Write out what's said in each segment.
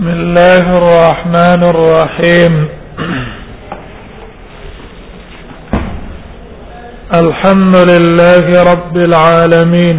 الله الرحمن الرحيم الحمد لله رب العالمين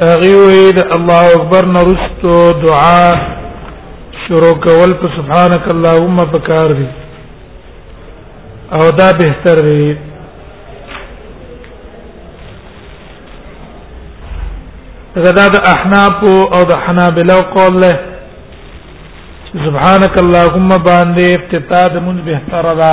هغه وی د الله اکبر نرستو دعا شروع کول په سبحانك اللهم پکار دي او دا بهتر دی دا د احناف او د حنابلة قول له سبحانك اللهم باندې افتتاح د من بهتر ده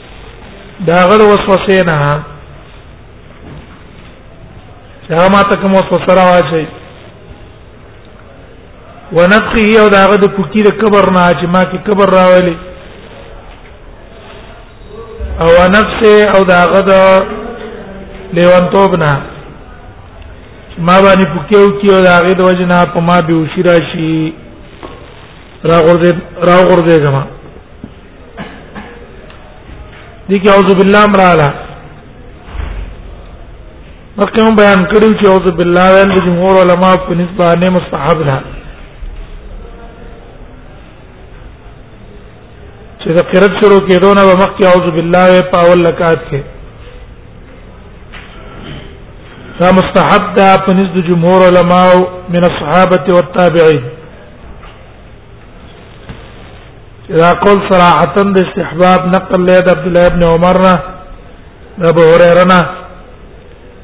دا غل وسوسه نه دا ما ته کوم وسوسه راوځي ونفخه او دا غد پوکی د کبر نه چې ما کې کبر راولي او نفسه او دا غد لیوان توب نه ما باندې پوکیو کیو دا غي د وجنا په ما به وشي راشي را غورځي را غورځي زما دي کې اعوذ بالله مراله مخکې هم بیان کړو چې اعوذ بالله ویل د جمهور علما په نسبت نه مستحب ده چې د قرات شروع کېدو نه مخکې اعوذ بالله وی په اول لکات کې دا مستحب ده په نسبت جمهور علما من الصحابه والتابعين دا قول صراحتا د استحباب نقل له عبد الله ابن عمر نه ابو هريره نه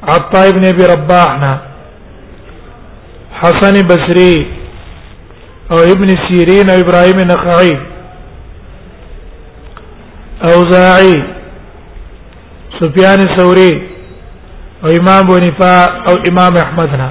عطا ابن ابي رباح نه حسن بصري او ابن سيرين او ابراهيم نخعي اوزاعي سفيان الثوري او امام بنفا او امام احمد نه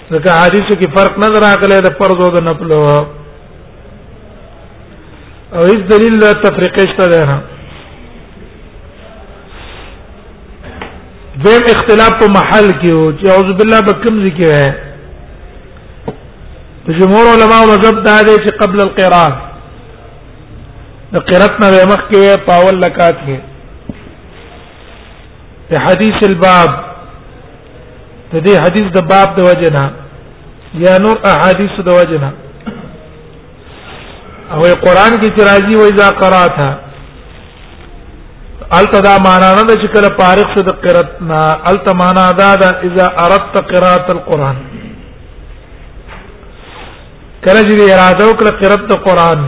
ځکه حدیثو کې فرق نه راغلی د فرض او د نفل او هیڅ دلیل د تفریقې شته ده نه دیم اختلاف په محل کې او چې اعوذ بالله بکم ذکر ہے د جمهور علما او مذهب دا دی چې قبل القراءه د قرات نه مخ کې پاول لکات کې په حدیث الباب د دې حدیث د باب د وجنا یا نور احادیث د وجنا او قرآن کې چې راځي و اذا قرات التدا معنا نه ده چې کله فارغ شو د قرات نه الت معنا ده دا اذا اردت قرات القرآن کله چې اراده وکړه قرات القرآن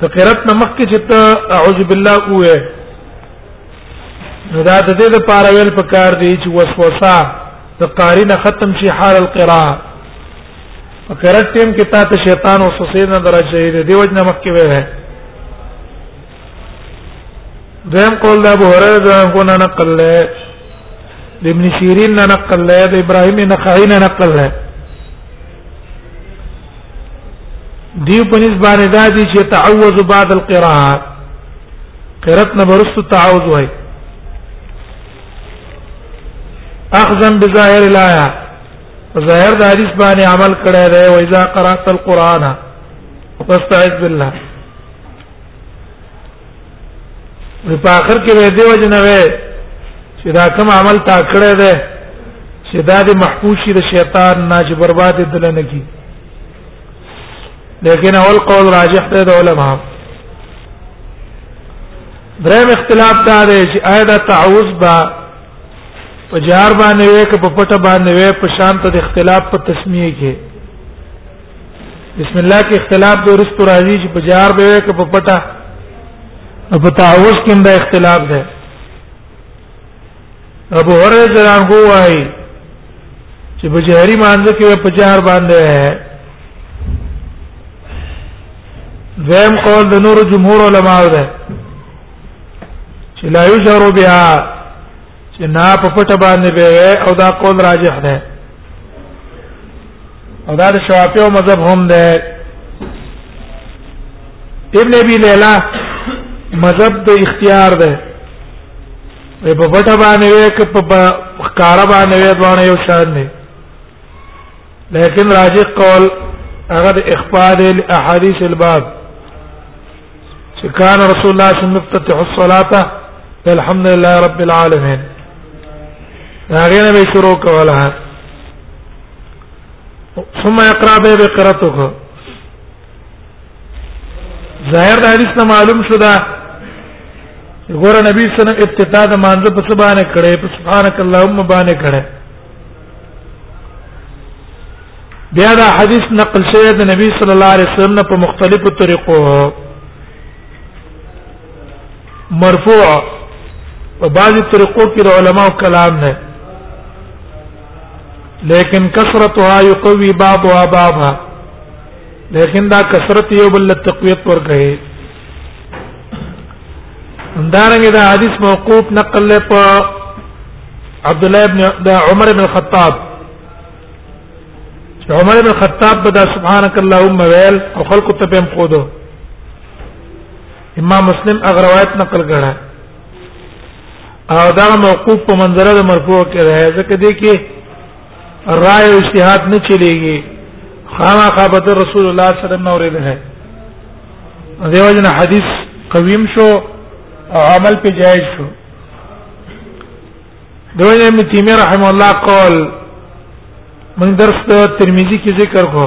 ته قرات نه مخکې چې ته اعوذ بالله وې نو دا د دې لپاره ویل پکار دی چې وسوسه د قاری نه ختم شي حال القراءه په قرات ټیم کې تا ته شیطان وسوسه نه درځي دی وجنه مخکې وې دویم قول د ابو هريره ځان کو نه نقل له ابن سیرین نه نقل له د ابراهیم نه خاین نه نقل له دی په نسبت دا دي چې تعوذ بعد القراءه قرات نه ورستو تعوذ وای اخذا بظاهر الايه ظاهر د حدیث باندې عمل کړی دی و اذا قرات القرآن فاستعذ بالله په اخر کې به دی وجنه وي چې دا کوم عمل تا کړی دی چې دا د محفوظ شي د شیطان نه چې برباد دل نه کی لیکن اول قول راجح دی د علماء دریم اختلاف دا دی چې آیا دا تعوذ با په جار باندې وې که په پټه باندې وې په شان ته د اختلاف په تسمیه کې بسم الله کې اختلاف د رست راځي چې په جار به وي که په پټه په تعوذ کې هم د اختلاف ده ابو هرره جران هو وايي چې په جهري مانځ کې په جار باندې ہے دویم قول د نور جمهور علماو ده چې لا یجهر بها چې نه په پټ باندې به او دا قول راجح ده او دا د شوافی او مذهب هم ده ابن ابي ليلى مذهب د اختیار ده په پټ باندې وې ک په کار باندې وې باندې یو شان نه لیکن راجح قول هغه د اخبار الاحاديث الباب چې کان رسول الله صلی الله علیه وسلم مفتتح الصلاه الحمد لله رب العالمین هغه نه به شروع کوله ثم يقرا به بقرته ظاهر د حدیث نه معلوم شو دا ګور نبی صلی الله علیه وسلم ابتدا د مانزه په سبانه کړي په سبحانك اللهم باندې کړي بیا دا حدیث نقل شوی د نبی صلی الله علیه وسلم په مختلفو طریقو مرفوع په بعضی طریقو کې د علماو کلام نه لیکن کثرتها یقوی بعضها بعضا لیکن دا کثرت یو بل تقویت ورکړي همدارنګه دا حدیث موقوف نقل له په عبد الله ابن دا عمر ابن الخطاب چې عمر ابن الخطاب بدا سبحانك اللهم ویل او خلق ته په خودو امام مسلم اگر روایت نقل کړه او دا موقوف په منظره د مرفوع کې راځي ځکه دې کې رائے او اجتهاد نه چلےږي خامہ خابت رسول الله صلی الله علیه وسلم اوریدل ہے دیو جن حدیث قویم شو او عمل په جایز شو دیو جن ابن تیمیه رحم الله قال من درس ترمذی کې ذکر کو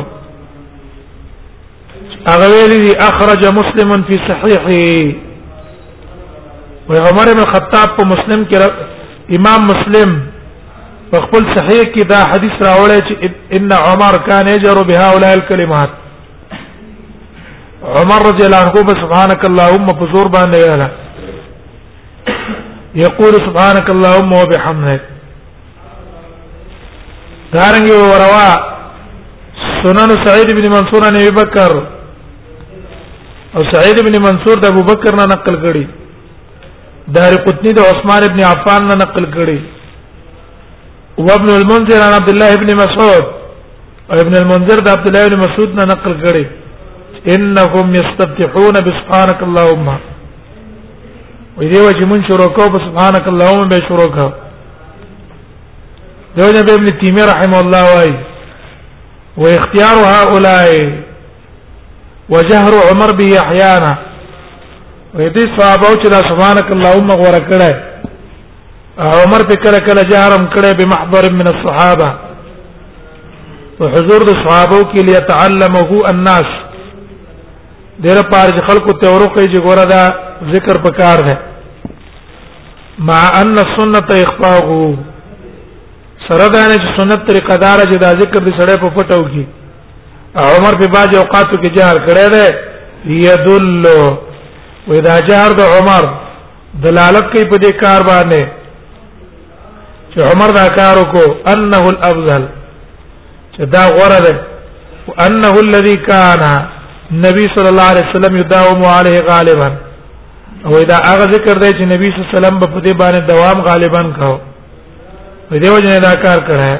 هغه ویلي اخرج مسلم في صحيحه وعمر بن الخطاب په مسلم کې امام مسلم په خپل صحیح کې دا حدیث راوړی چې ان عمر کان یجر بهؤلاء الكلمات عمر رضی الله عنه په سبحانك اللهم په زور باندې ویلا یقول سبحانك اللهم وبحمدك دارنګ وروا سنن سعید بن منصور عن ابي بکر او سعید بن منصور د ابو بکر نه نقل کړي دار قطنی د عثمان ابن عفان نه نقل کړي وابن المنذر عن عبد الله ابن مسعود ابن المنذر د عبد الله بن مسعود نه نقل کړي انهم يستفتحون بسبحانك اللهم وې دی وجه مون شروع کو سبحانك اللهم به شروع کو دیو جن ابن تیمیه رحم الله وای و اختیار هؤلاء وجهر عمر به احيانا وې دې صحابه چې دا سبحانك اللهم غوړه کړه عمر په کله کله جهرم کړه به محضر من الصحابه په حضور د صحابه کې ليتعلمه الناس ډېر پار چې خلکو ته ورکه چې ګوره دا ذکر پکار دی مع ان السنه اخفاءه سره دا نه چې سنت طریقه دار چې دا ذکر دې سړی په پټو کې عمر په باج اوقاتو کې جهر کړی دی يدل واذا جهر د عمر دلالت کوي په دې کار باندې چې عمر دا کار وکړو انه الافضل چې دا غوړه ده وانه الذي كان النبي صلى الله عليه وسلم يداوم عليه غالبا او دا هغه ذکر دی چې نبی صلی الله علیه وسلم په دې باندې دوام غالبا کاو په دې وجه نه دا کار کړه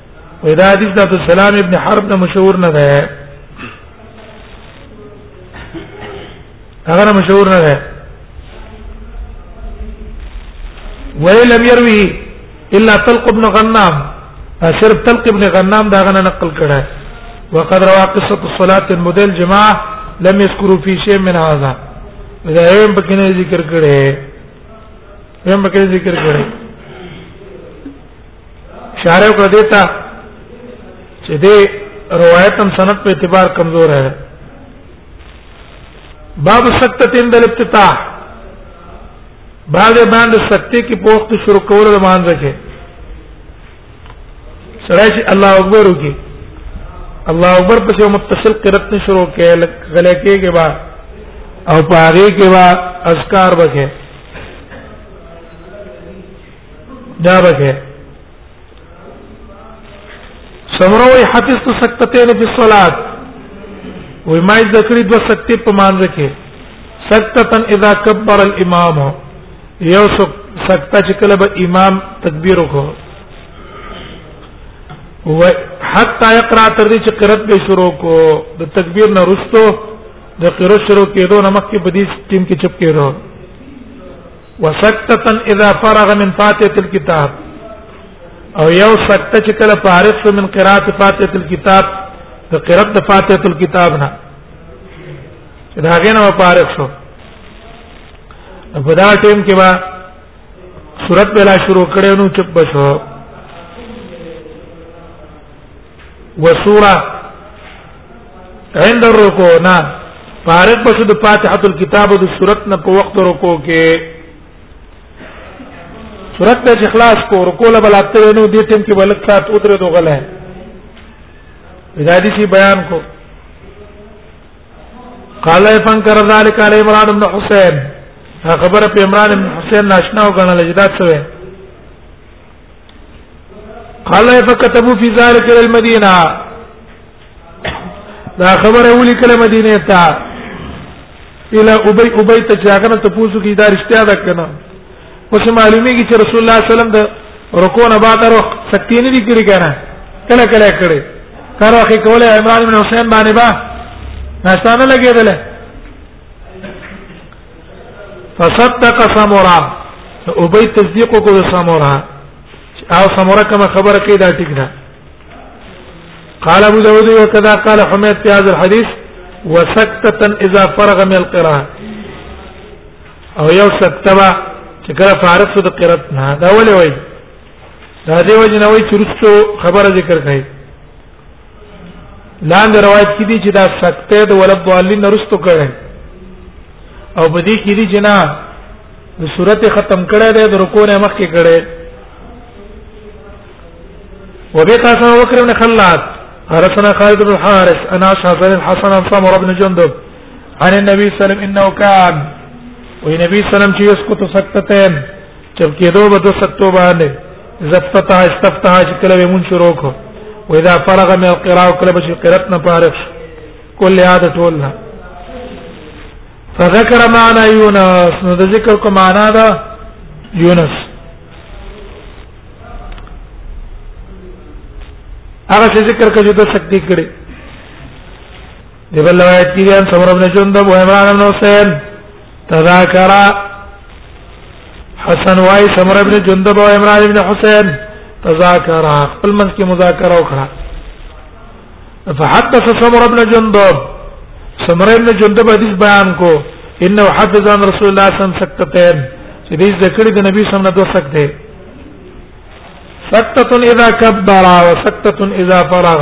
ودا حدیث د سلام ابن حرب نه مشهور نه ده هغه مشهور نه ده ولم يروي الا طلق ابن غنام صرف طلق ابن غنام دا غنه نقل کړه وقد روى قصه الصلاه المدل جماعه لم يذكروا في شيء من هذا دا هم پکې ذکر کړي هم پکې ذکر کړي اشاره کړ دیتا چې دې روایت هم سند په اعتبار کمزور ہے باب سکتت عند الافتتاح بعد باندې سکتې کې پوښت شروع کول د مانځ کې سره چې الله اکبر وکي الله اکبر په یو متصل قرت نه شروع کې غلې کې کې با او پاره کې با اذکار وکي دا بکه سمره وي حفظت سکتتين في الصلاه وي ما ذکر دو سکتې په مانځ کې سکتتن اذا كبر الامام یو سکته چې کله به امام تکبیر وکړو و حتا يقرا تر دې چې قرات به شروع کو د تکبیر نه رستو د قرات شروع کېدو نمک کې بدیس ټیم کې چپ کېدو وسکتا اذا فرغ من فاتحه الكتاب او یو سکته چې کله فارغ شو من قرات فاتحه الكتاب د قرات د فاتحه الكتاب نه دا غنه فارغ شو په دا ټیم کې با صورت بلا شروع کړو نو چپ بشو وسوره عند الركوع نه فارق بشو د فاتحه الكتاب د سورت نه په وخت رکوع کې سورت د اخلاص کو رکوع له بلاته نو دې ټیم کې بلک سات اتره دو غل ہے حدیث بیان کو قال فنكر ذلك على عمران بن حسين خبر په عمران بن حسين ناشنا وګڼل جدا څه قال فكتبوا في ذلك الى المدينه دا خبره ولي کله مدینه ته الى ابي ابي ته چې هغه ته پوښتنه کی دا رښتیا ده کنه اوس معلومیږي چې رسول الله صلی الله علیه وسلم د رکوع نه بعد ورو سکتی نه دي کړی کنه کله کله کړی کار واخی کوله عمران بن حسین باندې با ناشتانه لګیدل فصدق سمورا او به تصدیق کو د سمورا او سمورا کما خبره کوي دا ټیک ده قال ابو داود وكذا قال حميد في هذا الحديث وسكتة اذا فرغ من القراءه او یو سکتبه چې کله فارغ شو د قرات نه دا ولې وای دا دی وجه نه وای چې رسو خبره ذکر کړي لاندې روایت کې دي چې دا سکته د ولد والین نرستو کړي او په دې کې دي چې نه د صورت ختم کړي ده د رکوع نه مخکې کړي وبه قال سنا بكر بن خلاد قال سنا خالد بن الحارث انا شاذر الحسن عن سمر بن جندب عن النبي صلى الله عليه وسلم انه كان والنبي صلى الله عليه وسلم چې يسكت سكتتين چې کېدو به د سکتو باندې زفتتح استفتح چې کله به مون شروع کو و اذا فرغ من القراءه کله به قرات نه فارغ کل هذا تولنا فذكر معنا يونس نو د ذکر کو معنا دا یونس هغه چې ذکر کړي ته سکتی کړي دی بل روایت کې ان ثمر ابن جندب و عمران بن حسین تذاکر حسن وای سمر ابن جندب او عمران ابن حسین تذاکر خپل منځ کې مذاکره وکړه فحدث سمر ابن جندب سمر ابن جندب حدیث بیان کو انه حفظ عن رسول الله صلی الله علیه وسلم سکتتين چې دې ذکر د نبی صلی الله علیه وسلم دوه سکته سکتتن اذا كبر وسکتتن اذا فرغ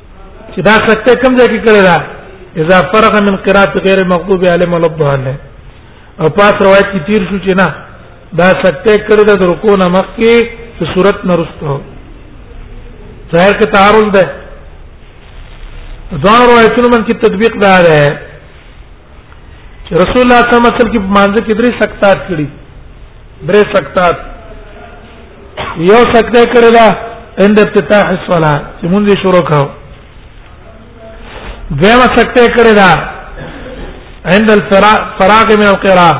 چې دا سکته کوم ځای کې کړی دا اذا فرغ من قرات غیر مغضوب علیهم ولا الضالین او پاس روایت کې تیر شو چې نه دا سکته کړی دا رکوع نه مخکې چې صورت نه رسته ظاهر کې تعارض ده ځان روایتونو من کې تطبیق دار ہے رسول الله صلی الله علیه وسلم کې مانځ کې درې سکتات کړی درې سکتات یو سکته کړی دا عند افتتاح الصلاه چې مونږ شروع کاو دیمه سکته کړی دا عند الفراغ من القراءه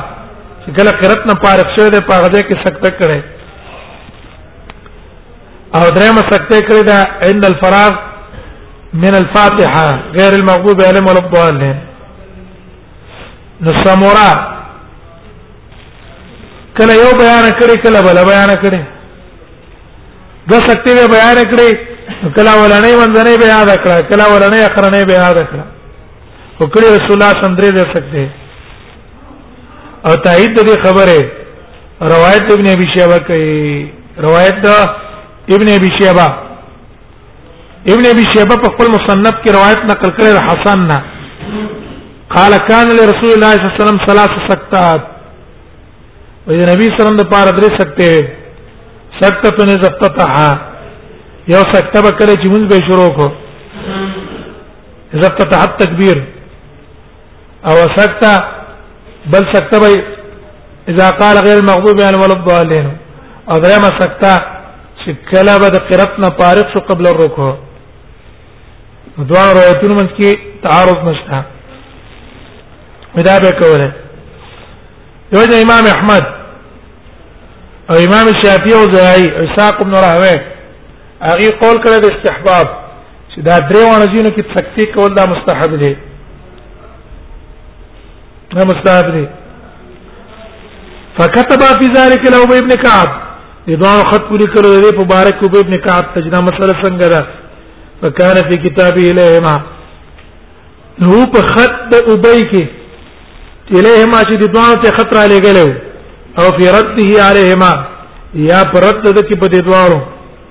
چې کله قرات نه پارک شوی دی په هغه کې سکته کړی او درېمه سکته کړی دا عند الفراغ من الفاتحه غیر المغضوب علیهم ولا الضالین نو سمورا کله یو بیان کړي کله بل بیان کړي دو سکتی به بیان کړي کله ولنې منځنې به یاد کړه کله ولنې اخرنې به یاد کړه وکړي رسول الله صلی الله علیه وسلم درې سکتی او تایید د دې خبره روایت ابن ابي شيبه کوي روایت دا ابن ابي شيبه ابن ابي شيبه په خپل مصنف کې روایت نقل کړی د حسن نه قال كان لرسول الله صلى الله عليه وسلم ثلاث سكتات وې نبی صلی الله علیه وسلم د پاره درې سکته سکته نه زفتتها یو سکته به کړی چې موږ به شروع کو زفتتها تکبیر او سکتا بل سکتا به اذا قال غير المغضوب عليهم ولا الضالين او درما سکتا چې کله به د قرات نه فارغ شو قبل الركوع دوه روایتونو منځ کې تعارض نشته مدا به کوله یوجه امام احمد او امام شافعي او زهري اسحاق بن راهوي هغه قول کړی د استحباب چې دا درې وانه ځینو کې تکتی کول دا مستحب دی دا مستحب دی فكتب في ذلك له ابن كعب اذا خط پوری کړو دې په بارک کو ابن كعب تجنا مسله څنګه ده فكان في كتابه لهما نو په خط د ابي کې الهما چې د دوه ته خطر علی غلو او في رده عليهما یا پرد د کې په دې دوارو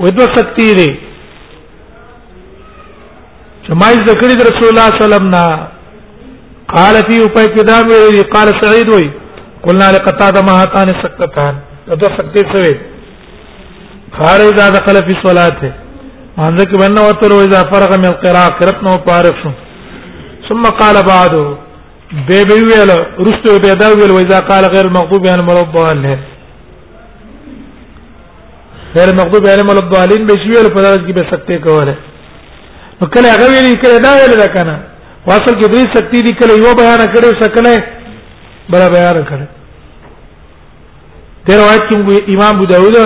وې دوه سکتی دی چې ما یې ذکر د رسول الله صلی الله علیه وسلم نه قال فی اوپای کې دا ویلي قال سعید وای قلنا لقطاده ما هاتان سکتان دا دوه سکتی څه وي خار اذا دخل فی صلاته مانځه کې باندې وتر او اذا فرغ من القراءه قرات نو فارغ شو ثم قال بعد به به ویل رستو به دا ویل واذا قال غیر المغضوب عن مرض الله غیر مغضوب علیهم ولا الضالین به شي ویل په دغه کې به سکته کوله نو کله هغه ویل کله دا ویل دا کنه واصل کې درې سکتی دي کله یو بیان کړو سکله بل بیان کړو تیر روایت کې امام ابو داوود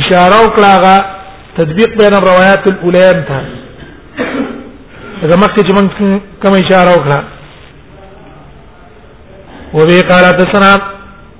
اشاره وکړه هغه تطبیق بین الروايات الاولین ته هغه مخکې چې موږ کوم اشاره وکړه وبه قال حدثنا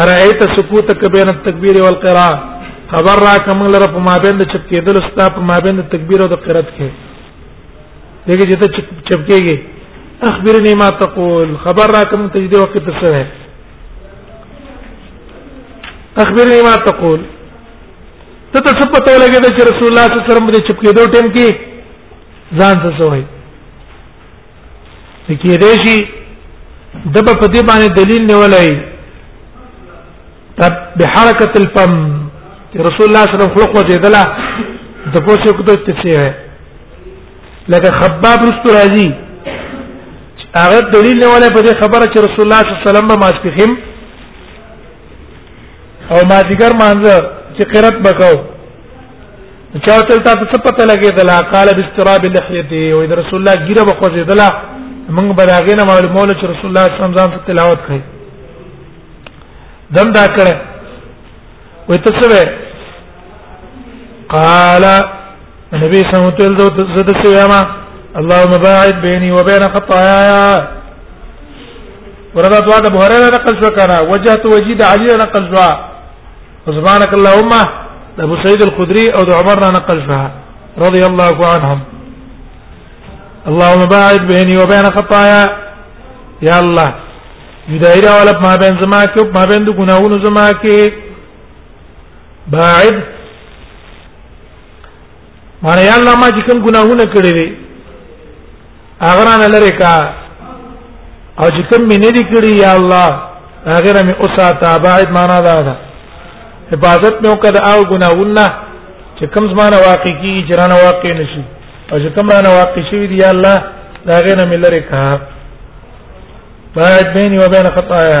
ارايت سکوتک بین التکبیر والقراءه خبر را کوم لره په مابین د چپ کېدل ستا په مابین د تکبیر او د قرات کې دغه چې ته چپ کېږي اخبرني ما تقول خبر را کوم ته دې وخت څه ده اخبرني ما تقول ته ته څه پته لګې چې رسول الله صلی الله علیه وسلم دې چپ کېدو ټیم کې ځان ته سوې کې دې شي د په دې باندې دلیل نیولای تب بحرکت الفم رسول الله صلی الله علیه وسلم خلق وجدلا د پوسو کو ته څه ہے لکه خباب رست راضی هغه دلیل نیولای په دې خبره چې رسول الله صلی الله علیه وسلم ما سپخیم او ما دیګر مانځه چې قرت بکاو چا تل تا ته پته لګیدلا قال باستراب لحیته او اذا رسول الله ګیره بخوځیدلا موږ بلاغې نه معلومه ول چې رسول الله صلی الله علیه وسلم تلاوت کوي دم دا کړه وې ته څه قال النبي صلى الله عليه وسلم زد سيما اللهم باعد بيني وبين خطاياي ورضا دعاء ابو هريره نقل شو كان وجهت وجيد علي نقل شو شو سبحانك اللهم ابو سعيد الخدري او عمرنا نقل شو رضي الله عنهم اللهم باعد بيني وبين خطايا يا الله يدير ولا ما بين زماك ما بين دغناون زماك باعد مړ یا الله ما چې کوم ګناهونه کړی دي هغه رانه لره کا او چې کوم مې نه دي کړی یا الله هغه را مې اوساته بعد معنا دا ده حفاظت مې وکړه او ګناهونه چې کوم زمانه واقع کی چې رانه واقع نشي او چې کوم رانه واقع شي دی یا الله دا هغه نه مې لره کا بعد بيني وبين خطايا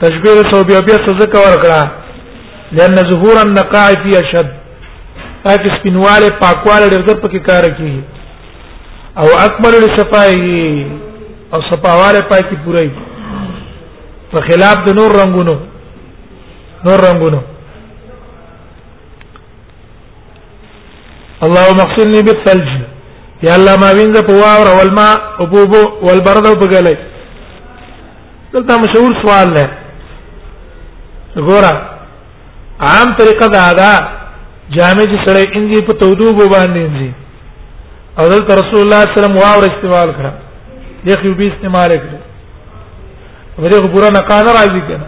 تشبيه سو بیا بیا څه ذکر ورکړه لأن ظهور النقاع فی اشد هغه سپینواله پاکواله ډېر زر پکې کار کوي او اکمل لصفائه او صفاواله پاکي پوره په خلاف د نور رنگونو نور رنگونو اللهم اغسلني بالثلج یا الله ما وینځ په واور او الماء او بوبو والبرد او بغلې دلته مشهور سوال نه ګوره عام طریقه دا ده جامع چې سره انځي په تودو بو باندې انځي او دلته رسول الله صلی الله علیه وسلم واور استعمال کړ یخ یو به استعمال کړ ورغه پورا نقانه راځي کنه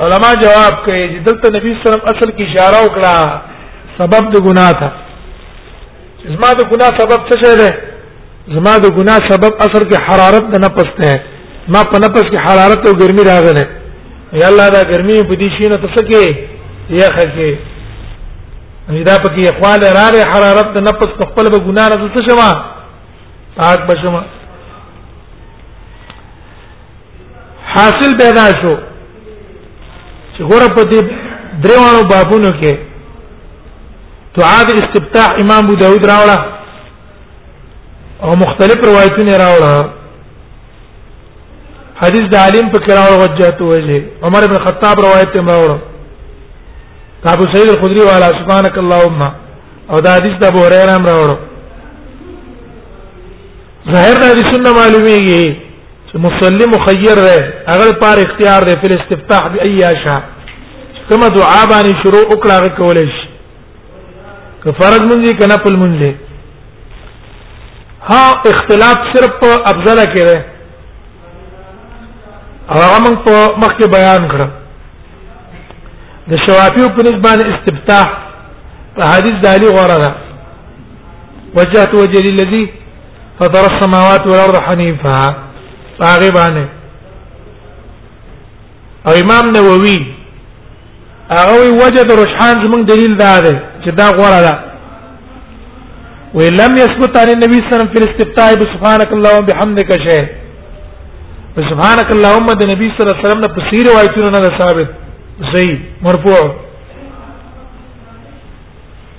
علما جواب کوي چې دلته نبی صلی الله علیه وسلم اصل کې اشاره وکړه سبب د ګناه ته زما د ګناه سبب څه شی دی زما د ګناه سبب اصل کې حرارت د نفس ته ما په نفس کې حرارت او ګرمي راغله یا الله دا ګرمي په دې شي نه ته څه کې یا خکه ان دا پکې اخوال راغې حرارت د نفس په خپل به ګناه نه څه شوه پاک بشمه حاصل پیدا شو چې ګوره په دې دریوانو بابونو کې دعا د استفتاح امام ابو داود راوړه او مختلف روایتونه راوړه حدیث د عالم په کراو وجهته وجه عمر بن خطاب روایت ته راوړه ابو سعید الخدری والا سبحانك اللهم او دا حدیث د ابو هريره راوړه ظاهر د سنت معلومیږي چې مسلم مخیر دی هغه پر اختیار دی په استفتاح به ایاشا کما دعا باندې شروع وکړه هغه کولای شي که فرض مونږی کنه پل مونږی ها اختلاف صرف په افضل کې ده هغه موږ په مخکې بیان کړو د شوافیو په نسبت استفتاح په حدیث دالی غوړه ده وجهت وجه للذي فطر السماوات والارض حنيفا هغه باندې او امام نووي هغه وجه د رجحان زموږ دلیل دا دی چې دا غوړه ده ولم يثبت عن النبي صلى الله عليه وسلم في الاستفتاء بسبحانك اللهم وبحمدك شيء سبحانك اللهم د نبی صلی الله علیه وسلم نه پسیر روایتونه نه ثابت صحیح مرفوع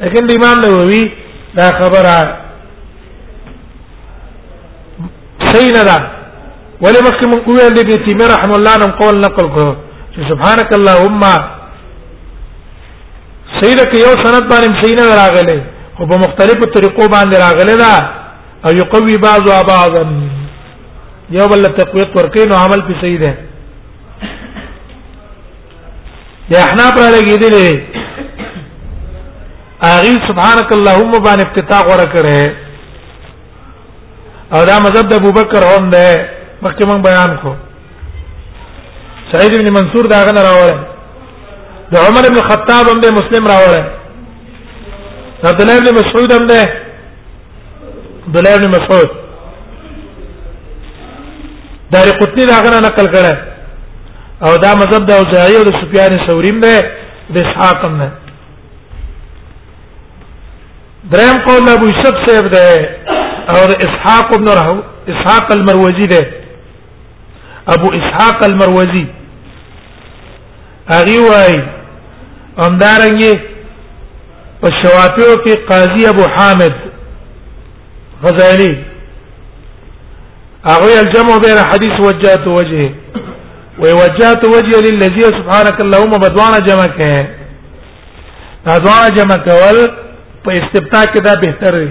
لیکن د امام نووي دا خبره صحیح نه ده ولې مخکې مونږ ویل د ابن تیمیه رحم الله نن قول نقل کړو چې سبحانك اللهم سیده کې یو سند باندې سینه راغله او په مختلفو طریقو باندې راغله دا او یقوي بعض او بعض یو بل تقویت ورکین او عمل په سیده د احناف را لګیدل اغي سبحانك اللهم باندې افتتاح غوړه کړي او دا مذهب د ابوبکر هم ده مخکې مون بیان کو سعید بن منصور دا غن راوړل د عمر بن خطاب هم د مسلم راوړل عبد الله بن مسعود هم ده عبدالله بن مسعود دار قطنی دا غره نقل کړه او دا مذهب د اوزاعی او د سفیان ثوریم ده د اسحاق هم نه دریم قول ابو یوسف صاحب ده او اسحاق ابن رهو اسحاق المروزی ده ابو اسحاق المروزی هغه وای همدارنګه په شوافیو کې قاضي ابو حامد غزالی هغه الجمع بین حدیث وجهت وجه وی وجهت وجه للذي سبحانك اللهم بدوانا جمع کړي دا دوانا جمع کول په استبتاء کې دا بهتر دی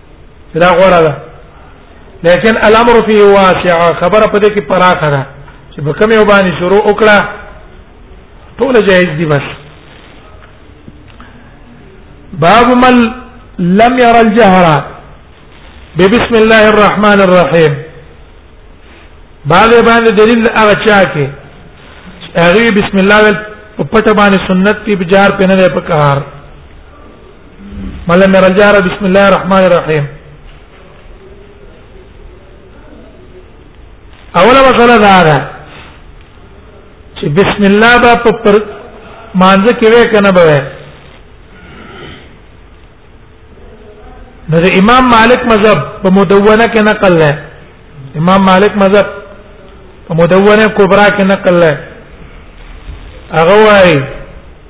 دا غوړه ده لیکن الامر فيه واسع خبره پدې کې پراخه ده چې په کومه وبانی شروع وکړه ټول جایز دي بس باب من لم ير الجهر بسم الله الرحمن الرحيم باندې باندې دلیل هغه چا کې هغه بسم الله په پټه باندې سنت په جار پنه ده په کار مله مې رجار بسم الله الرحمن الرحیم اوله مسله دا ده چې بسم الله با په پر مانځ کې وې کنه به نو امام مالک مذهب په مدونه کې نقل ده امام مالک مذهب په مدونه کبرا کې نقل ده هغه وايي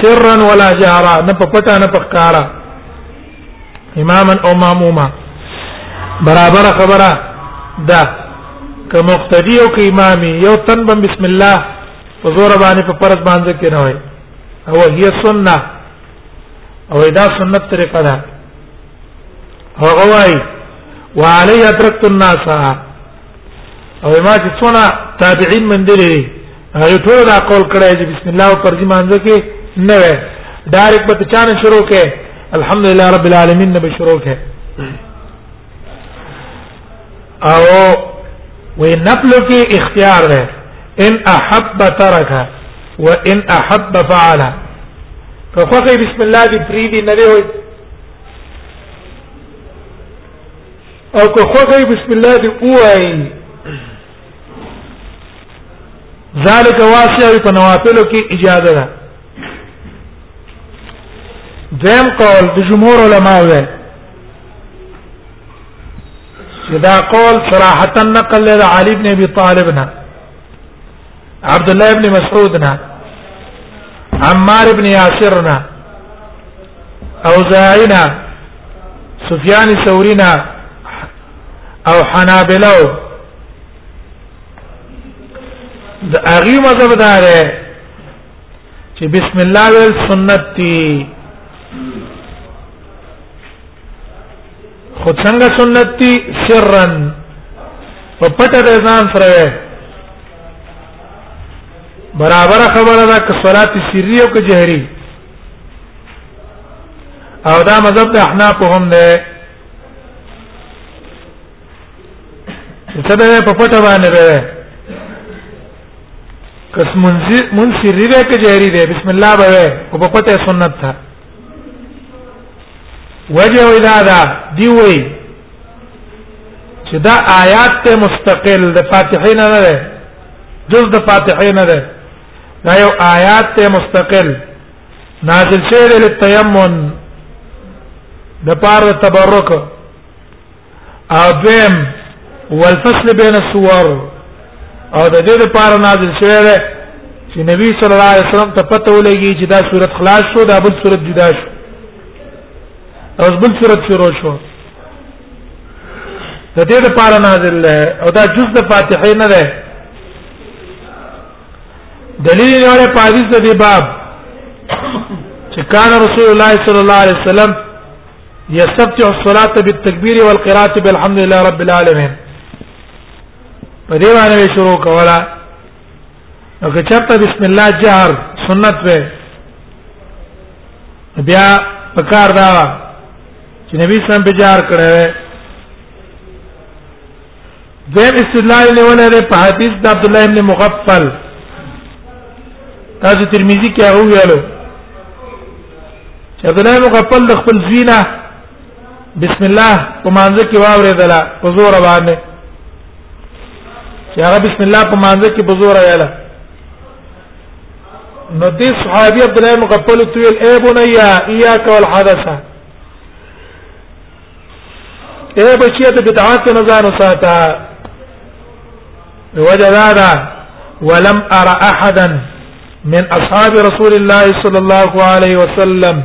سرا ولا جهرا نه په پټه نه په ښکارا اماما او ماموما برابر خبره ده که مقتدی او که امامي یو تن بم بسم الله په زور باندې په فرض باندې کې نه وای او هي سنت او دا سنت طریقه ده هغه وای وعلي اتركت الناس او ما چې څونه تابعین من دي هغه ټول دا قول کړی چې بسم الله پر دې مانځه کې نه وي ډایرک به چانه شروع کې الحمدلله رب العالمین نه به شروع کې او وې نفل کې اختیار ده ان احب ترک وان احب فعل فخوخي بسم الله دي فريدي نه وي او که خوږی بسم الله دی اوای ذالک واسع په نوافلو کې اجازه ده دیم قول د جمهور علما وی چې دا قول صراحتا نقل له علي بن ابي طالب نه عبد الله ابن مسعود نه عمار ابن یاسر نه اوزاعی نه سفیان ثوری نه او حنابلو د اغي مذهب دا دی چې بسم الله ویل سنت دی خو څنګه سنت دي سرا په پټه د ځان سره برابر خبره ده ک صلات سری او ک جهری او دا مذهب د احناف هم ده څه ده په پټه باندې ده کس منځ منځ سری ده ک جهری ده بسم الله به او په پټه سنت ده وجه وی دا دا دی وی چې دا آیات ته مستقل د فاتحین نه ده جز د فاتحین نه ده دا یو آیات ته مستقل نازل شوی له تیمم د پاره تبرک او دویم والفصل بین الصور او د دې لپاره نازل شوی دی چې نبی صلی الله علیه وسلم ته پته ولګي چې دا صورت خلاص شو دا بل صورت جدا شو او بل صورت شروع شو د دې لپاره نازل دی او دا جز د فاتحه نه دی دلیل یې وړه په حدیث د باب چې کان رسول الله صلی الله علیه وسلم يستفتح الصلاه بالتكبير والقراءه بالحمد لله رب العالمين په دې باندې شروع کولا او که چرته بسم الله جهر سنت وې بیا پکار دا چې نبی سم به جهر کړو دیم استدلال نیولې ده په حدیث د عبد الله ابن مغفل تاسو ترمذی کې هغه ویلو چې عبد الله مغفل د خپل زینه بسم الله په مانځ کې واورېدل په زور باندې چې هغه بسم الله په مانځ کې په زور ویله نو دې صحابي عبد الله مغفل تویل اے بنیا ایاک والحدثه اے بچیه ته بدعات نه ځان وساته وجدادا ولم ارى احدا من اصحاب رسول الله صلى الله عليه وسلم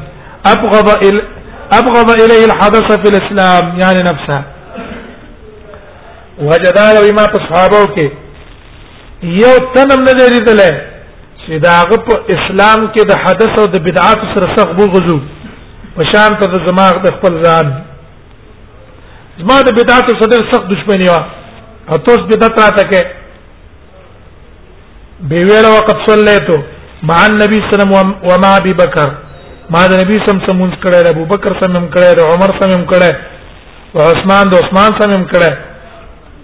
ابغض الى ابغض اليه الحدث في الاسلام يعني نفسه وجدادا بما اصحابو کې یو تنم نه لیدل چې داغه په اسلام کې د حدث او د بدعات سره سخت بغضو په شان ته د زما د خپل ځان زما د بدعت صدر سخت دشمنی و او توس بدعت راته کې به ویل وقت صلیتو مع النبي صلی الله علیه وسلم وما ابي بکر ما د نبی سم سمونز کړه د ابو بکر سم هم کړه د عمر سم هم کړه او عثمان د عثمان سم هم کړه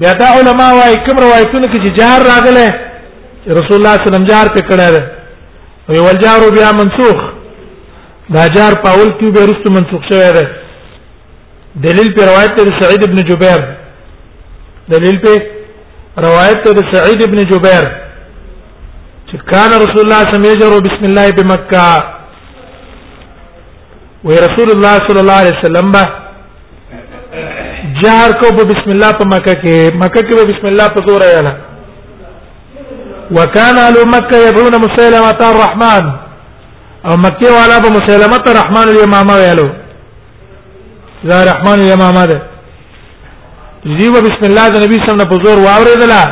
بیا دا علما وايي کوم روایتونه کې چې جهر راغله رسول الله صلی الله علیه وسلم جهر په کړه ده وی والجار بیا منسوخ دا جهر په اول کې به رسو منسوخ شوی ده دلیل په روایت ته سعید ابن جبیر دلیل په روایت ته سعید ابن جبیر چې کان رسول الله صلی الله علیه وسلم یجر بسم الله بمکه وی رسول الله صلی الله علیه وسلم با جهر کو په بسم الله په مکه کې مکه کې په بسم الله په زور یاله وکانه اهل مکه يدعون مسلمه الرحمن او مکه والا به مسلمه الرحمن الامامه ویلو ذا الرحمن الامامه ده زیو بسم الله د نبی صلی الله علیه وسلم په زور واوریدله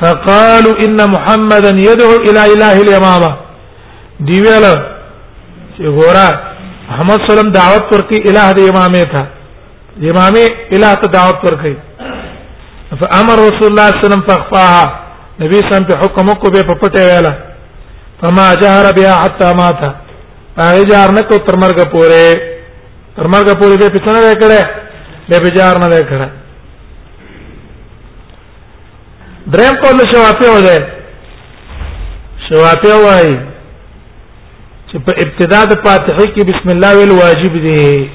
فقالوا ان محمدا يدعو الى اله الامامه دی ویل چې ګورا محمد سلام دعوت ورکړي الہ د امامه ته امامه الہ ته دعوت ورکړي فامر رسول الله صلی الله علیه وسلم فخفاها نبی سم په حکم کو به په پټه ویلا فما جهر بها حتى مات هغه جار نه کو تر مرګ پورې تر مرګ پورې به پښنه وکړه به بجار نه وکړه دریم قول شوافیو ده شوافیو وايي چې په ابتدا د فاتحه کې بسم الله ویل واجب دي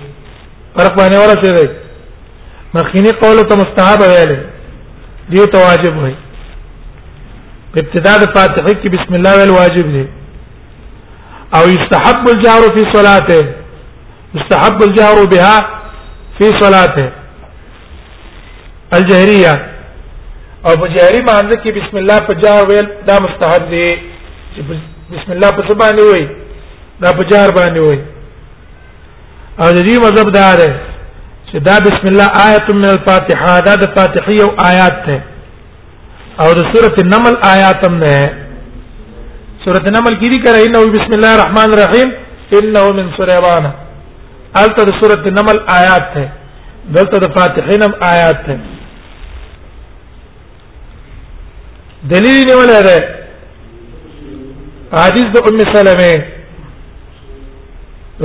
فرق باندې ورته دی مخکینی قول ته مستحب ویل دی ته واجب وي په ابتدا د فاتحه کې بسم الله ویل واجب دي او يستحب الجهر في صلاته يستحب الجهر بها في صلاته الجهريه او په جهري مانځ کې بسم الله په جار ویل دا مستحب دی چې بسم الله په څه باندې وای دا په جار باندې وای او د دې مذهب دا دی چې دا بسم الله آیت من الفاتحه دا د فاتحه او آیات ته او د سوره النمل آیات هم نه سوره النمل کې دي کړه انه بسم الله الرحمن الرحیم انه من سليمان الته د سوره النمل آیات ته دلته د فاتحین هم آیات ته دلیل نه ولري حدیث د ام سلمہ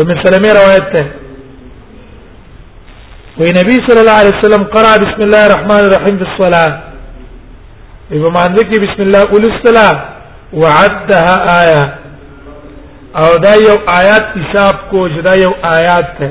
ام سلمہ روایت ده وی نبی صلی الله علیه وسلم قرأ بسم الله الرحمن الرحیم فی الصلاة ایو مانځه کې بسم الله اول الصلاة وعدها آیه او دا یو آیات حساب کو چې دا یو آیات ده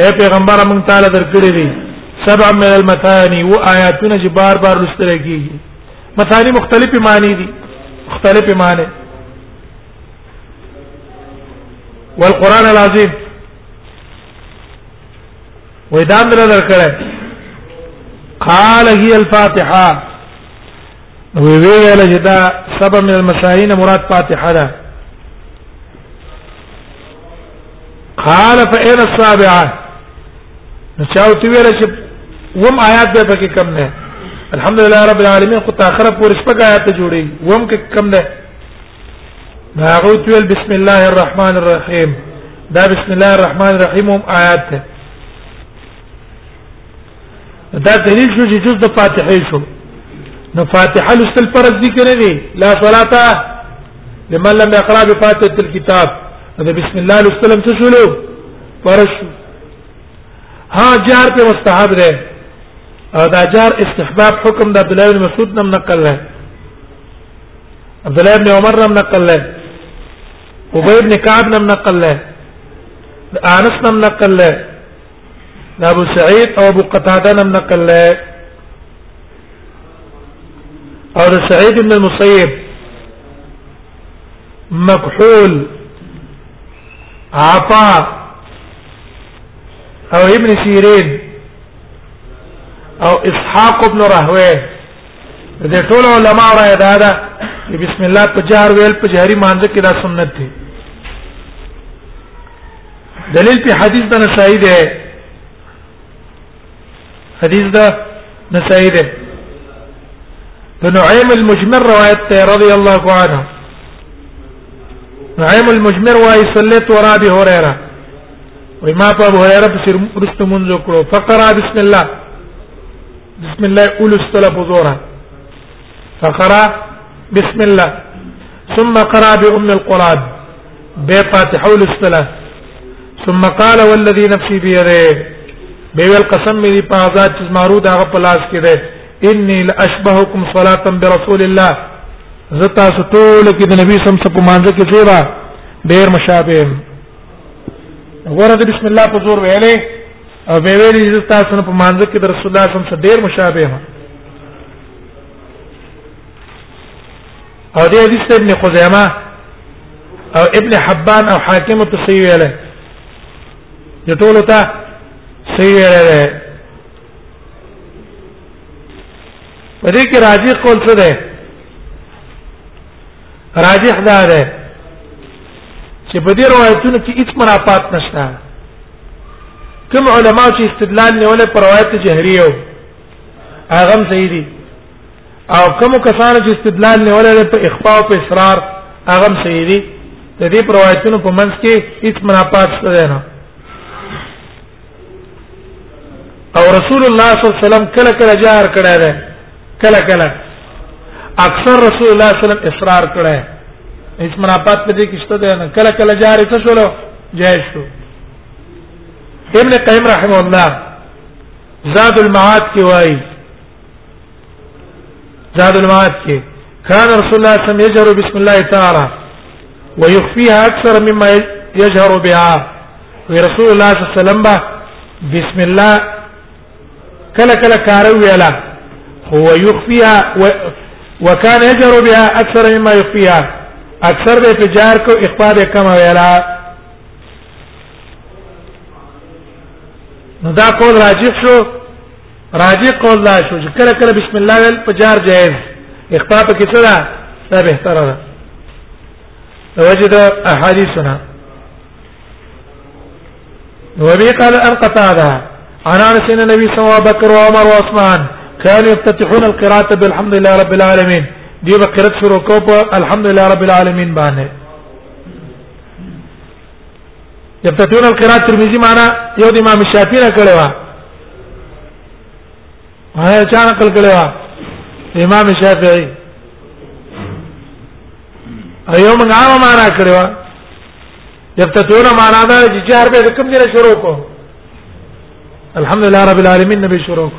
اے پیغمبر موږ تعالی درکړي دي سبع من المثاني و آیاتونه چې بار بار لستل کیږي مثاني مختلفې معنی دي مختلفې معنی والقران العظیم وې دا مر درکړه قال هي الفاتحه وی ویل چې دا سبب من المسائین مراد فاتحه ده قال فإن السابعه نشاو تی ویل چې وم آیات به پکې کم نه الحمدلله رب العالمین خو تاخره پورې شپږ آیات جوړي وم کې کم نه هغه ویل بسم الله الرحمن الرحیم دا بسم الله الرحمن الرحیم هم آیات ده دا دلیل شو چې جز د فاتحه شو نو فاتحه لسل فرض دي کړی دی لا صلاه لمن لم يقرأ بفاتحه الكتاب دا بسم الله لسل څه شلو فرض شو ها جار په مستحب ده او دا جار استحباب حکم د عبد الله بن مسعود نم نقل له عبد الله بن عمر نم نقل له ابي بن كعب نم نقل له انس نم نقل له دا ابو سعید او ابو قتاده نم نقل له او د سعید بن المسیب مکحول عطا او ابن سیرین او اسحاق ابن راهوی د ټول علما را ادا ده بسم الله په جار ویل په جهري مانځ کې دا سنت دی دلیل په حدیث د نسائی ده حدیث ده نسائی ده د نعیم المجمر روایت ته رضی الله عنه نعیم المجمر وايي صلیت ورا به هريره وای ما په هريره په سر رست منځ کړو فقرا بسم الله بسم الله اول استلا بزورا فقرا بسم الله ثم قرا بام القران بفاتحه الاستلا ثم قال والذي نفسي بيده به القسم لي فازات مارو دا په لاس کې ده اني لاشبهكم صلاه برسول الله زتا ستول کې د نبی سم په مانځ کې زیرا ډیر مشابه غره د بسم الله په زور ویلې او به ویلې زتا سن په مانځ کې د رسول الله سم ډیر مشابه او دې حدیث ابن خزیمه او ابن حبان او حاکم ته صحیح ویل دي ټول ته صحیح ویل دي په دې کې راجح قول څه ده راجح دا ده چې په دې روایتونو کې هیڅ منافات نشته کوم علما چې استدلال نیول پر روایت جهري یو هغه هم صحیح دي او کوم کسان چې استدلال نه ولري په اخفاء او په اصرار هغه هم صحیح دي د دې پروایتونو په منځ کې هیڅ منافات شته نه او رسول الله صلی الله علیه وسلم کله کله جهر کړی دی کله کله اکثر رسول الله صلی الله علیه وسلم اصرار کړی هیڅ منافات په دې کې شته دی نه کله کله جهر څه شول جائز شو ابن قیم رحم الله زاد المعاد کی وای زاد المعاد کی كان رسول الله صلى الله عليه وسلم يجهر بسم الله تعالى ويخفيها اكثر مما يجهر بها ورسول الله صلى الله عليه وسلم بسم الله كلا كلا كارو يلا هو يخفيها و وكان يجهر بها اكثر مما يخفيها اكثر به تجار كما اخبار نو دا قول راجح شو راجح قول لا شو چې کله کله بسم الله ویل په جار جائز اخطاء په کې څه ده دا به تر ده وجد احاديثنا وبي قال ان قتاده عن انس ان النبي صلى الله عليه وسلم بكر وعمر وعثمان كانوا يفتتحون القراءه بالحمد لله رب العالمين دي بقرات شروع کو الحمد لله رب العالمين باندې يفتتحون القراءة ترمذي معنا یو د امام شافعي نه کړو هغه چا نقل کړو امام شافعي ایو موږ هغه معنا کړو يفتتحون معنا دا چې چار به کوم ځای شروع کو الحمدلله رب العالمین نبی شروع کو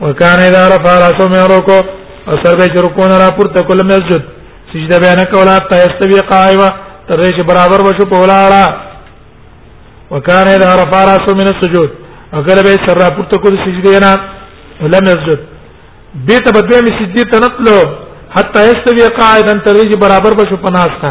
وکانه اذا رفع راسو مې رکو او سر به رکو نه را پورته کول مسجد سجده به نه کوله حتى يستوي قائما تر دې چې برابر وشو په ولاړه وکانه اذا رفع راسو من السجود اگر به سر را پورته کول سجده نه ولم يسجد دې ته بدوي مې سجده تنتلو حتى يستوي قائما تر دې چې برابر وشو په ناسته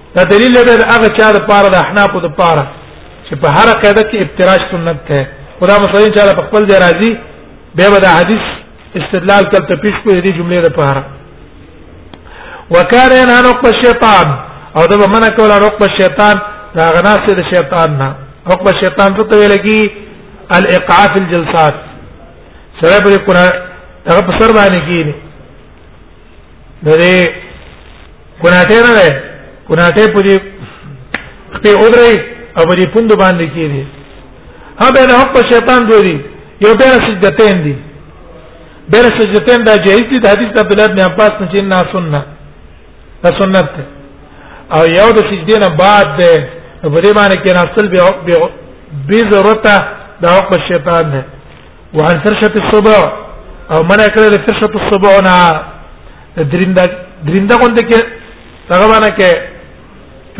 دا دلیل دی د هغه چا لپاره د احناف لپاره چې په هر قاعده کې افتراش سنت ده خدا مسلمان چې په خپل ځای راځي به به د حدیث استدلال کول ته پیش کوي دې جملې لپاره وکړه نه نو په شیطان او دا منه کوله نو په شیطان دا غنا سي د شیطان نه او په شیطان ته ویل کی الايقاع في الجلسات سره په قران هغه په سر باندې کینی د دې کوناټه نه ده کوناټه په دې په اوري او په دې پوند باندې کېږي هغه نه حق شیطان دوی دی یو بیر سجدتین دی بیر سجدتین دا جایز دی د حدیث عبد الله بن عباس نه چې نه سنت دا سنت ده او یو د سجدې نه بعد ده په دې باندې کې ناصل به به ضرورت دا حق شیطان ده وعن فرشه الصبع او من کړه د فرشه الصبع نه درینده درینده کوم کې هغه باندې کې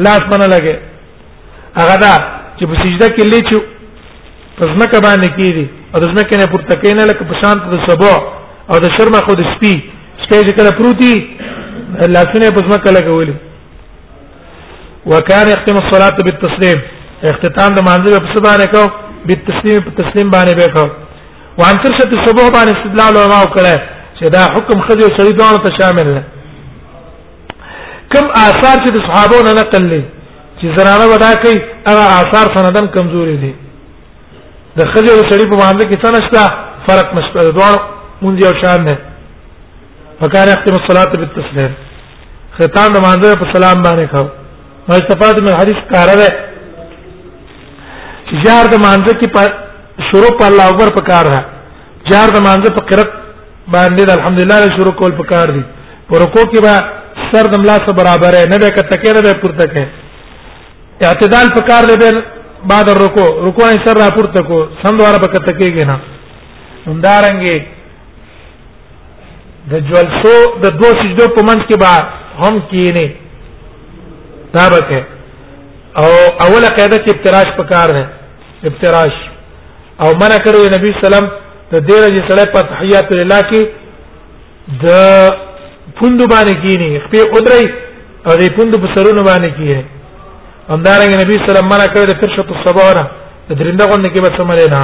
لاس باندې لګي هغه دا چې په سجده کې لیچو پزما کا باندې کیږي او دزما کې نه پورته کینې لکه په شان د صبع او د شرمه خو د سپي سپي چې کله پروتي لاسونه پزما کله کولی وکانه اختم الصلاه بالتسليم اختتام د مانځه په څه باندې کو بالتسليم په تسلیم باندې به کو وان تر څه په صبح باندې استدلال او ما وکړه چې دا حکم خدي او سړي دوه ته شامل نه کم آثار چې د صحابو نه نقل لې چې زراره ودا کوي هغه آثار سندن کمزوري دي د خځې او سړي په باندې کې څه نشته فرق نشته دوه مونږ یو شان نه فکان يختم الصلاه بالتسليم ختام نمازه په سلام باندې کاو ما استفاد من حدیث کار ده جار د مانزه کې په شروع په الله اکبر په کار ده جار د مانزه په قرت باندې الحمدلله شروع کول په کار دي پر رکوع کې به سر د ملا سره برابر نه به کته کې نه به پورته کې اعتدال په کار دی به بعد رکوع رکوع یې سر را پورته کو سم دواره په کته کېږي نه همدارنګه د جلسو د دو سجدو په منځ کې به هم کینی دا به کې او اوله قاعده چې افتراش پکار ده افتراش او منع کړو نبی سلام د دې رجې سره په تحیات لله کې د پوند باندې کینی خپې قدرت او د پوند په سرونو باندې کینی همدارنګه نبی سلام منع کړو د ترشت الصبر د درنده غونډه کې به سمره نه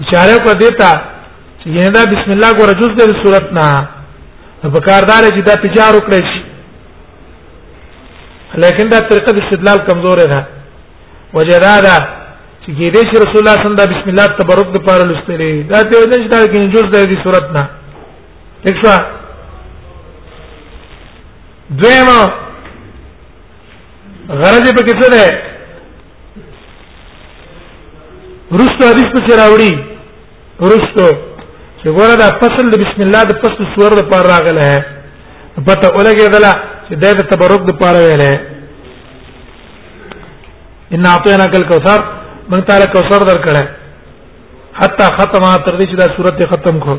اشاره کو دیتا چې یندا بسم الله ګور جز د صورت نه په کاردار چې دا تجار وکړي شي لیکن دا طریقه د استدلال کمزور ده وجدا دا چې کې دې چې رسول الله صلی الله علیه وسلم بسم الله تبارک د پاره لستلې دا ته نه چې دا کې جز د دې صورت نه ٹھیک شو دویمه غرض په کې څه ده رستو حدیث په سره راوړي رستو چې ګوره دا فصل د بسم الله د فصل سور د پار راغله ہے پته ولګی دلا چې د تبرک د پار ویل ہے ان اعطینا کل کوثر من تعالی کوثر درکړه حتا ختمه تر دې چې دا سورته ختم کړو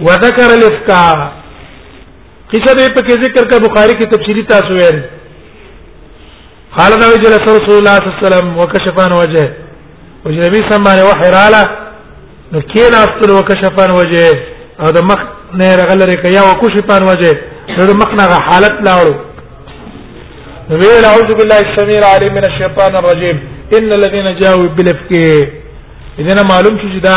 وذكر الافتاء قصه به په کې ذکر کا بخاری کې تفصیلی تاسو ویل قال نو جل رسول الله صلی الله علیه وسلم وکشفان وجه او نبی سمانه وحراله نو کین استر وکشفان وجه او د مخ نه رغلره کیا وکشفان وجه د مخ نه حالت لاړو ویل اعوذ بالله السميع العليم من الشيطان الرجيم ان الذين جاءوا بالافك اذا معلوم شو دا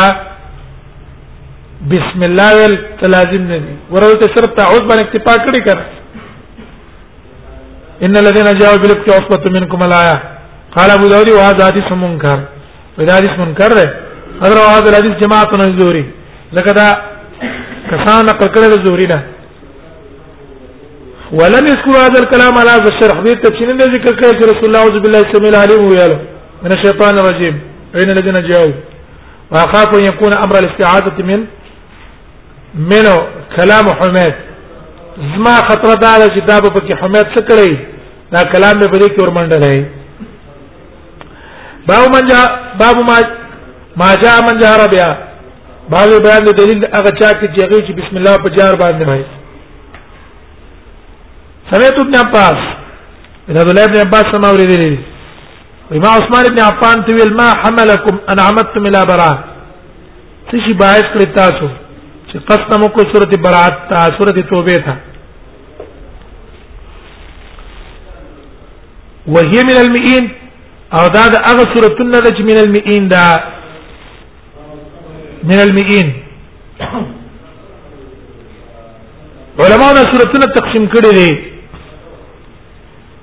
بسم الله ول لازم نه دي ورته صرف تعوذ باندې اکتفا کړی کړ ان الذين جاءوا بالافك عصبه منكم الايه قال ابو داود وهذا حديث منكر وهذا حديث منكر ده اگر هذا الحديث جماعه الزهري لکه دا کسان نقل کړی د زهري نه ولم يذكر هذا الكلام على هذا الشرح دې تفصیل نه ذکر کړی چې رسول الله صلی الله علیه وسلم ویل من الشیطان الرجیم اين الذين جاءوا واخاف ان يكون امر الاستعاذه من منو کلام حمید زما خطر دا ده چې دا به پکې حمید څه کړی دا کلام به پرې کې ورمنډلای باب من جاء باب ما ما جاء من جهر بیا باب بیان د دلیل هغه چا کې چې هغه چې بسم الله په جار باندې وایي سمعت ابن عباس ابن عبد الله ابن عباس سماوري دي وما عثمان ابن عفان تقول ما حملكم ان عمدتم الى براءه تشي باعث کړی تاسو چې قسم کو سورۃ برات تا سورۃ توبه تا وهي من المئين او دا د هغه سورتونه د من المئين دا من المئين علماء دا سورتونه تقسیم کړي دي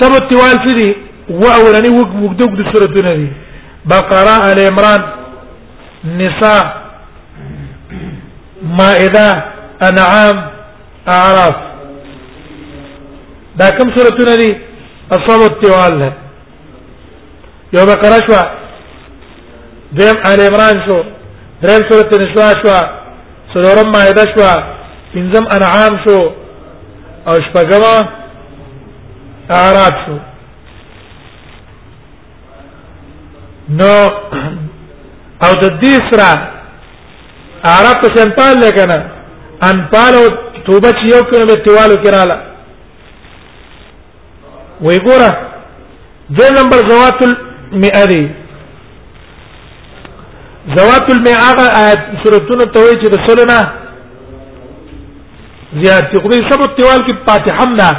سبو تیوال څه دي و اولنی وګ وګ د وګ سورتونه دي بقره ال عمران نساء مائده انعام اعراف دا کوم سورتونه دي اصحاب التوال یو بقره شو دیم آل عمران شو دریم سورۃ النساء شو سورم مائده شو پنځم انعام شو او شپږم اعراف شو نو او د دې سره اعراف ته انپال لګنه انپال او توبه چې یو کړو به تیوالو کړه وی ګوره د نمبر زوات المئه دی زوات المئه هغه آیات سورتونه ته وی چې د سلنه زیات چې خو سب تیوال کې فاتحه هم ده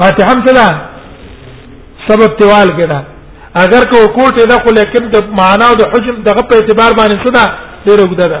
فاتحه هم ده سب تیوال کې ده اگر کو کوټه ده خو لیکن د معنا او د حجم دغه په اعتبار باندې څه ده ډیر وګدا ده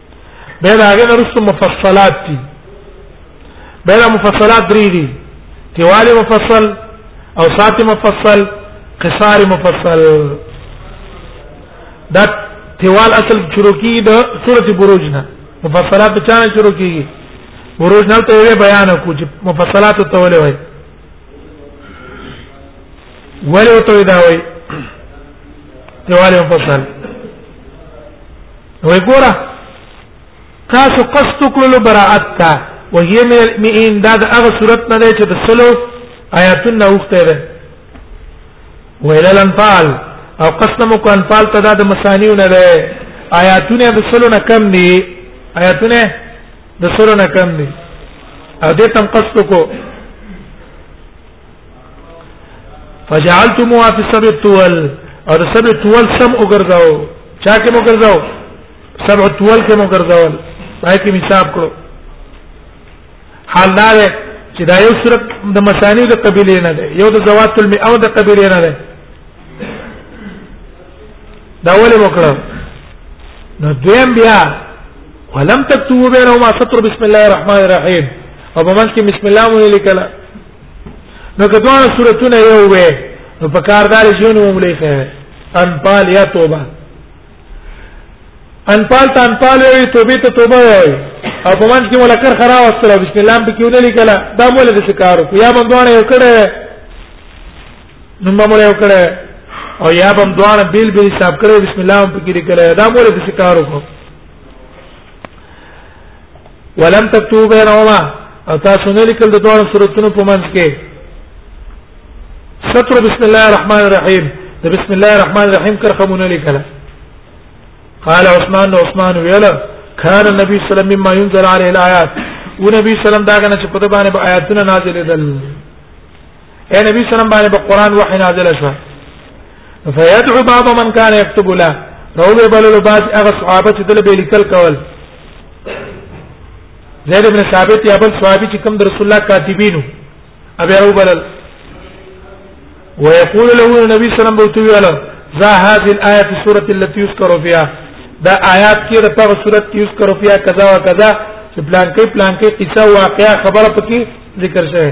به دا هغه رسو مفصلات دي به دا مفصلات درې دي طوال مفصل او سات مفصل قصار مفصل دا طوال اصل شروع کی د سورۃ بروج نه مفصلات چانه شروع کیږي بروج نه ته بیان کو چې مفصلات ته ولې وایي ولې ته دا وای دیواله مفصل وای ګوره تاسو قصد کولو براءت تا وهي من المئين دا د هغه صورت نه دی چې د سلو آیاتونه وخته ده ویل الانفال او قسم کو انفال ته دا د مسانیو نه ده آیاتونه د سلو نه کم دي آیاتونه د سره نه کم دي او دې تم قصد کو فجعلتموها في سبع طول او د سبع طول سم وګرځاو چا کې مو ګرځاو سبع طول کې مو ګرځاول پای کې حساب کړو حال دا ده چې دا یو صورت د مسانی د قبيله نه ده یو د زوات المئو د قبيله نه ده دا ولې وکړه نو دویم بیا ولم تكتبوا بينهما سطر بسم الله الرحمن الرحيم او په منځ کې بسم الله مو لیکل نو کدوانه سورتونه یو وې نو په کار دار ژوند مو لیکه انفال یا توبه انفال ته انفال وی توبه ته توبه وی او په منځ کې مو لکر خرا واستره بسم الله په کې ونه لیکل دا مو له څه کارو یا بندوانه یو کړه نو مو له یو کړه او یا بندوانه بیل بیل حساب کړو بسم الله په کې لیکل دا مو له څه کارو ولم تكتب بينهما او تاسو نه لیکل د دوه سورتونو په منځ کې سطر بسم الله الرحمن الرحيم د بسم الله الرحمن الرحيم کرخه مونږ لیکل قال عثمان عثمان ویلا كان النبي صلى الله عليه وسلم مما ينزل عليه الايات ونبي صلى الله عليه وسلم داغه نه چې په دبانې به آیاتونه نازلې دل اے نبی سلام باندې په قران وحی نازل شو فیدعو باب من کان یكتب له نو به بلل بعض هغه صحابه چې دل به لیکل کول زید ابن ثابت یا بل صحابي چې کوم د رسول الله کاتبینو ابي او بلل ويقول له النبي صلى الله عليه وسلم ذا هذه الايه في سوره التي يذكر فيها دا آیات کې د په صورت کې یوز کرو فیا کذا و کذا چې پلان کې پلان کې قصه واقعا خبره پکې ذکر شوی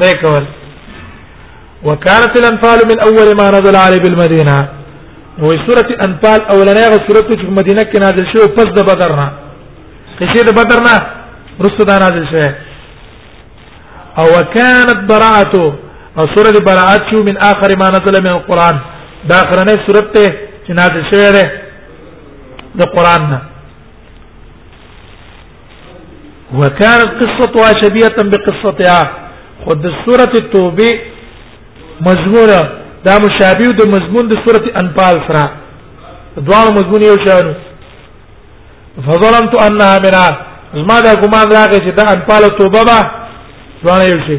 دا کول وكانت الانفال من اول ما نزل عليه بالمدينه نو سوره انفال اولنې غو سوره چې مدینه کې نازل شوه پس د بدر نه قصې د بدر نه رسو دا نازل شوه او وكانت براءته او سوره براءت شو من اخر ما نزل من القران دا اخرنې سوره ته چې نازل شوه ده د قران نه وكانت قصتها شبيهه بقصتها خود سوره التوبه مضمونه دا مشابه د مضمون د سوره انفال سره دوه مضمون یو شان فظلمت انها منها زما دا ګمان راغی چې دا انفال توبه به دوه یو شي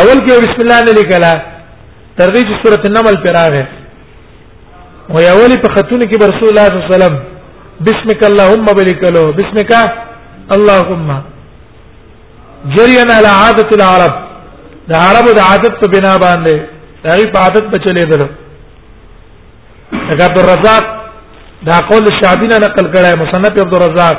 اول کې بسم الله نه لیکلا ترغیب سورۃ النمل پر راغې او یا ولی په خاتون کې رسول الله صلی الله علیه وسلم بسمک اللهم بلکلو بسمک اللهم جریان علی عادت العرب د عربو د عادت په بنا باندې دغه په عادت په چلے دل عبد الرزاق دا قول شعبینا نقل کړه مصنف عبد الرزاق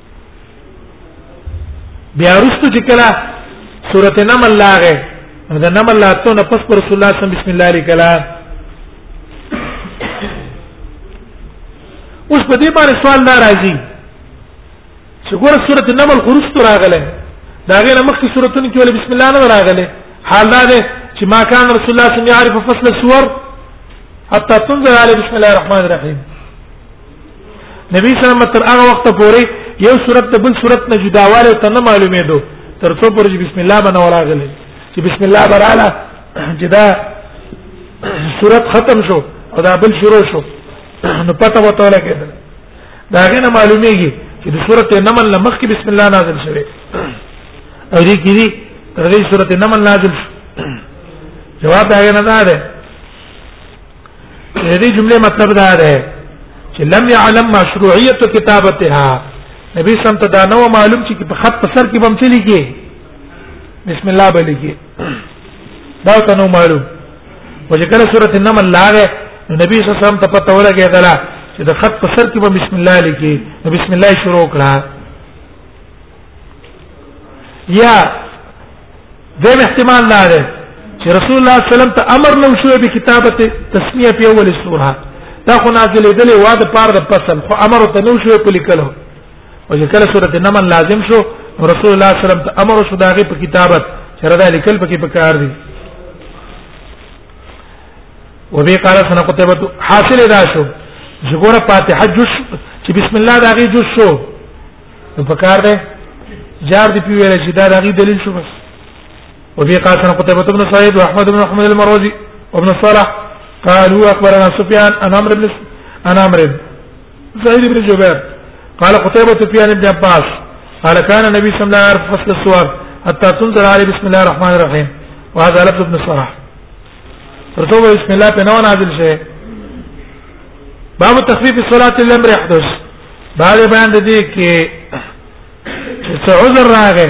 بیا رستو چې کله سورته نمل لاغه دا نمل لا ته نه پس پر رسول الله صلی بسم الله علیه کلا اوس په دې باندې سوال ناراضي چې ګوره سورته نمل خروج تر راغله دا غیر مخکې سورتون کې ول بسم الله نه راغله حال دا ده چې ما کان رسول الله صلی الله علیه وسلم يعرف فصل السور حتى تنزل عليه بسم الله الرحمن الرحيم نبی صلی الله علیه وسلم تر هغه وخت پورې یو صورت ته بل صورت نه جداواله ته نه معلومېدو تر څو پورې بسم الله باندې وراغله چې بسم الله براله چې دا صورت ختم شو او دا بل شروع شو نو پته وته لګیدل دا غنه معلومیږي چې د سورته نمل لمخ کې بسم الله نازل شوه او دې کې دې تر دې سورته نمل نازل جواب دا غنه نه ده دې جمله مطلب دا ده چې لم يعلم مشروعيه كتابتها نبی سم ته دا نو معلوم چې په خط په سر کې بم چلی کې بسم الله بلی کې دا ته نو معلوم وجه کله سوره النمل لاغه نبی صلی الله علیه وسلم ته پته ولګی غلا چې د خط په سر کې بسم الله لیکي بسم الله شروع کړه یا دیم احتمال دا دی چې رسول الله صلی الله علیه وسلم ته امر نو شو به کتابه تسمیه په اول سوره دا خو نازلې دلې وا د پاره د فصل خو امر ته نو شو په لیکلو او چې کله سوره نمل لازم شو رسول الله صلی الله علیه وسلم ته امر شو دا غي په کتابه چې ردا لیکل پکې پکار دي وبي قال سنه قتيبه حاصل دا شو چې ګوره فاتحه جز چې بسم الله دا غي جز شو نو پکار ده جار دی پیویل چې دا داغه دلیل شو بس وفي قال سنة قتيبة بن سعيد وأحمد بن أحمد المروزي وابن صالح قالوا أخبرنا سفيان عن عمرو بن عن عمرو سعيد بن جبير قال قتيبة سفيان بن عباس قال كان النبي صلى الله عليه وسلم يعرف فصل السور حتى تنزل عليه بسم الله الرحمن الرحيم وهذا لفظ ابن صلاح ترته بسم الله په نو نازل شي باب تخفيف الصلاه الامر يحدث بعد بیان د دې کې چې عذر راغی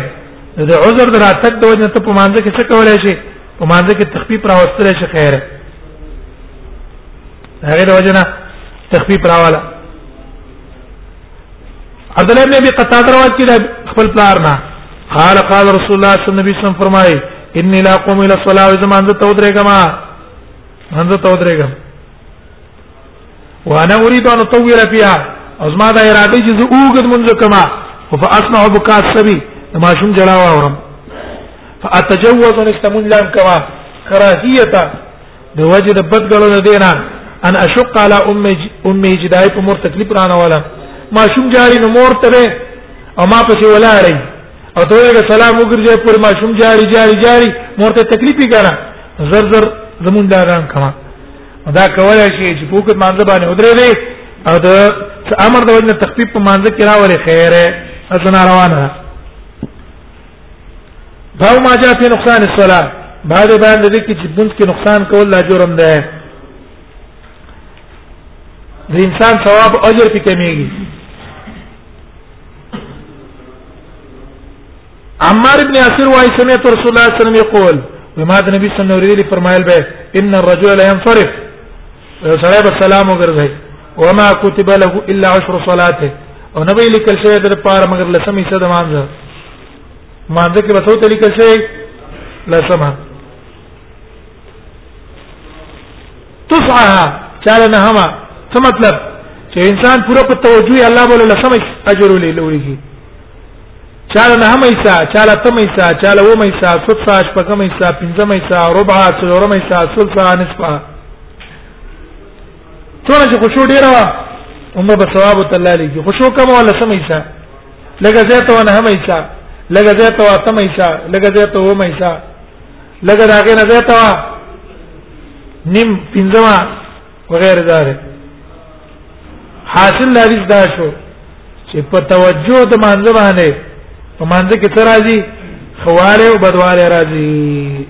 د عذر د راتګ د وجه ته په مانځ کې څه کولای شي په مانځ کې تخفيف راوستل شي خیر هغه د وجه نه تخفيف راواله عبد الله بن ابي قتاده روایت کړي خپل پلار نه قال قال رسول الله صلی الله علیه وسلم فرمایي انی لا قوم الى الصلاه زمان ذ تودرګم من ذ تودرګم وانا اريد ان اطول فيها ازما دا اراده چې زه اوګد منځ کما فاسمع بكاء السبي ما شوم جلاوا ورم فاتجوز نستمن لان کما کراهیتا د وجه د بد غلو نه دینا ان اشق علی ام ام جدای په مور تکلیف رانه والا ما شوم جاری نو مور ته او ما پسې ولاړی او ته یې سلام وګرځي پر ما شوم جاری جاری جاری مور ته تکلیف یې کړه زر زر زمون داران کما دا کولای شي چې په وخت مانځ باندې ودرې دی او د امر د وجه تخفیف په مانځ کې راوړي خیره اسنه روانه باو ما جاء في نقصان الصلاه بعد بیان د دې کې چې بنت کې نقصان کول لا جرم ده د انسان ثواب او اجر پکې کمیږي عمار ابن یاسر وايي سمعت رسول الله صلی الله علیه وسلم يقول وما د نبی صلی الله علیه وسلم فرمایل به ان الرجل لا ينصرف سره به سلام وګرځي وما كتب له الا عشر صلاته او نبی لیکل شوی د پاره مگر لسمې صد مانځه مانځه کې وته ته لیکل شوی لسمه تسعها چاله نه هما څه مطلب چې انسان پوره په توجه الله بوله لسمې اجر ولې لوريږي چاله نه هما ایسا چاله تم ایسا چاله و مې ایسا څو څاش پکې مې ایسا پنځه مې ایسا ربع څلور مې ایسا څو څا نصفه څوره چې خوشو ډیره وا هم به ثواب تعالی لګي خوشو کوم ولا سم ایسا لګه زه ته نه هم ایسا لګه زه ته واسم ایسا لګه زه ته و مېسا لګه داګه نه زه ته نیم پنځما وغیر ذلک حاصل لريز دا شو چې په توجه د مانځ باندې په مانځ کې تر راځي خواله او بدواله راځي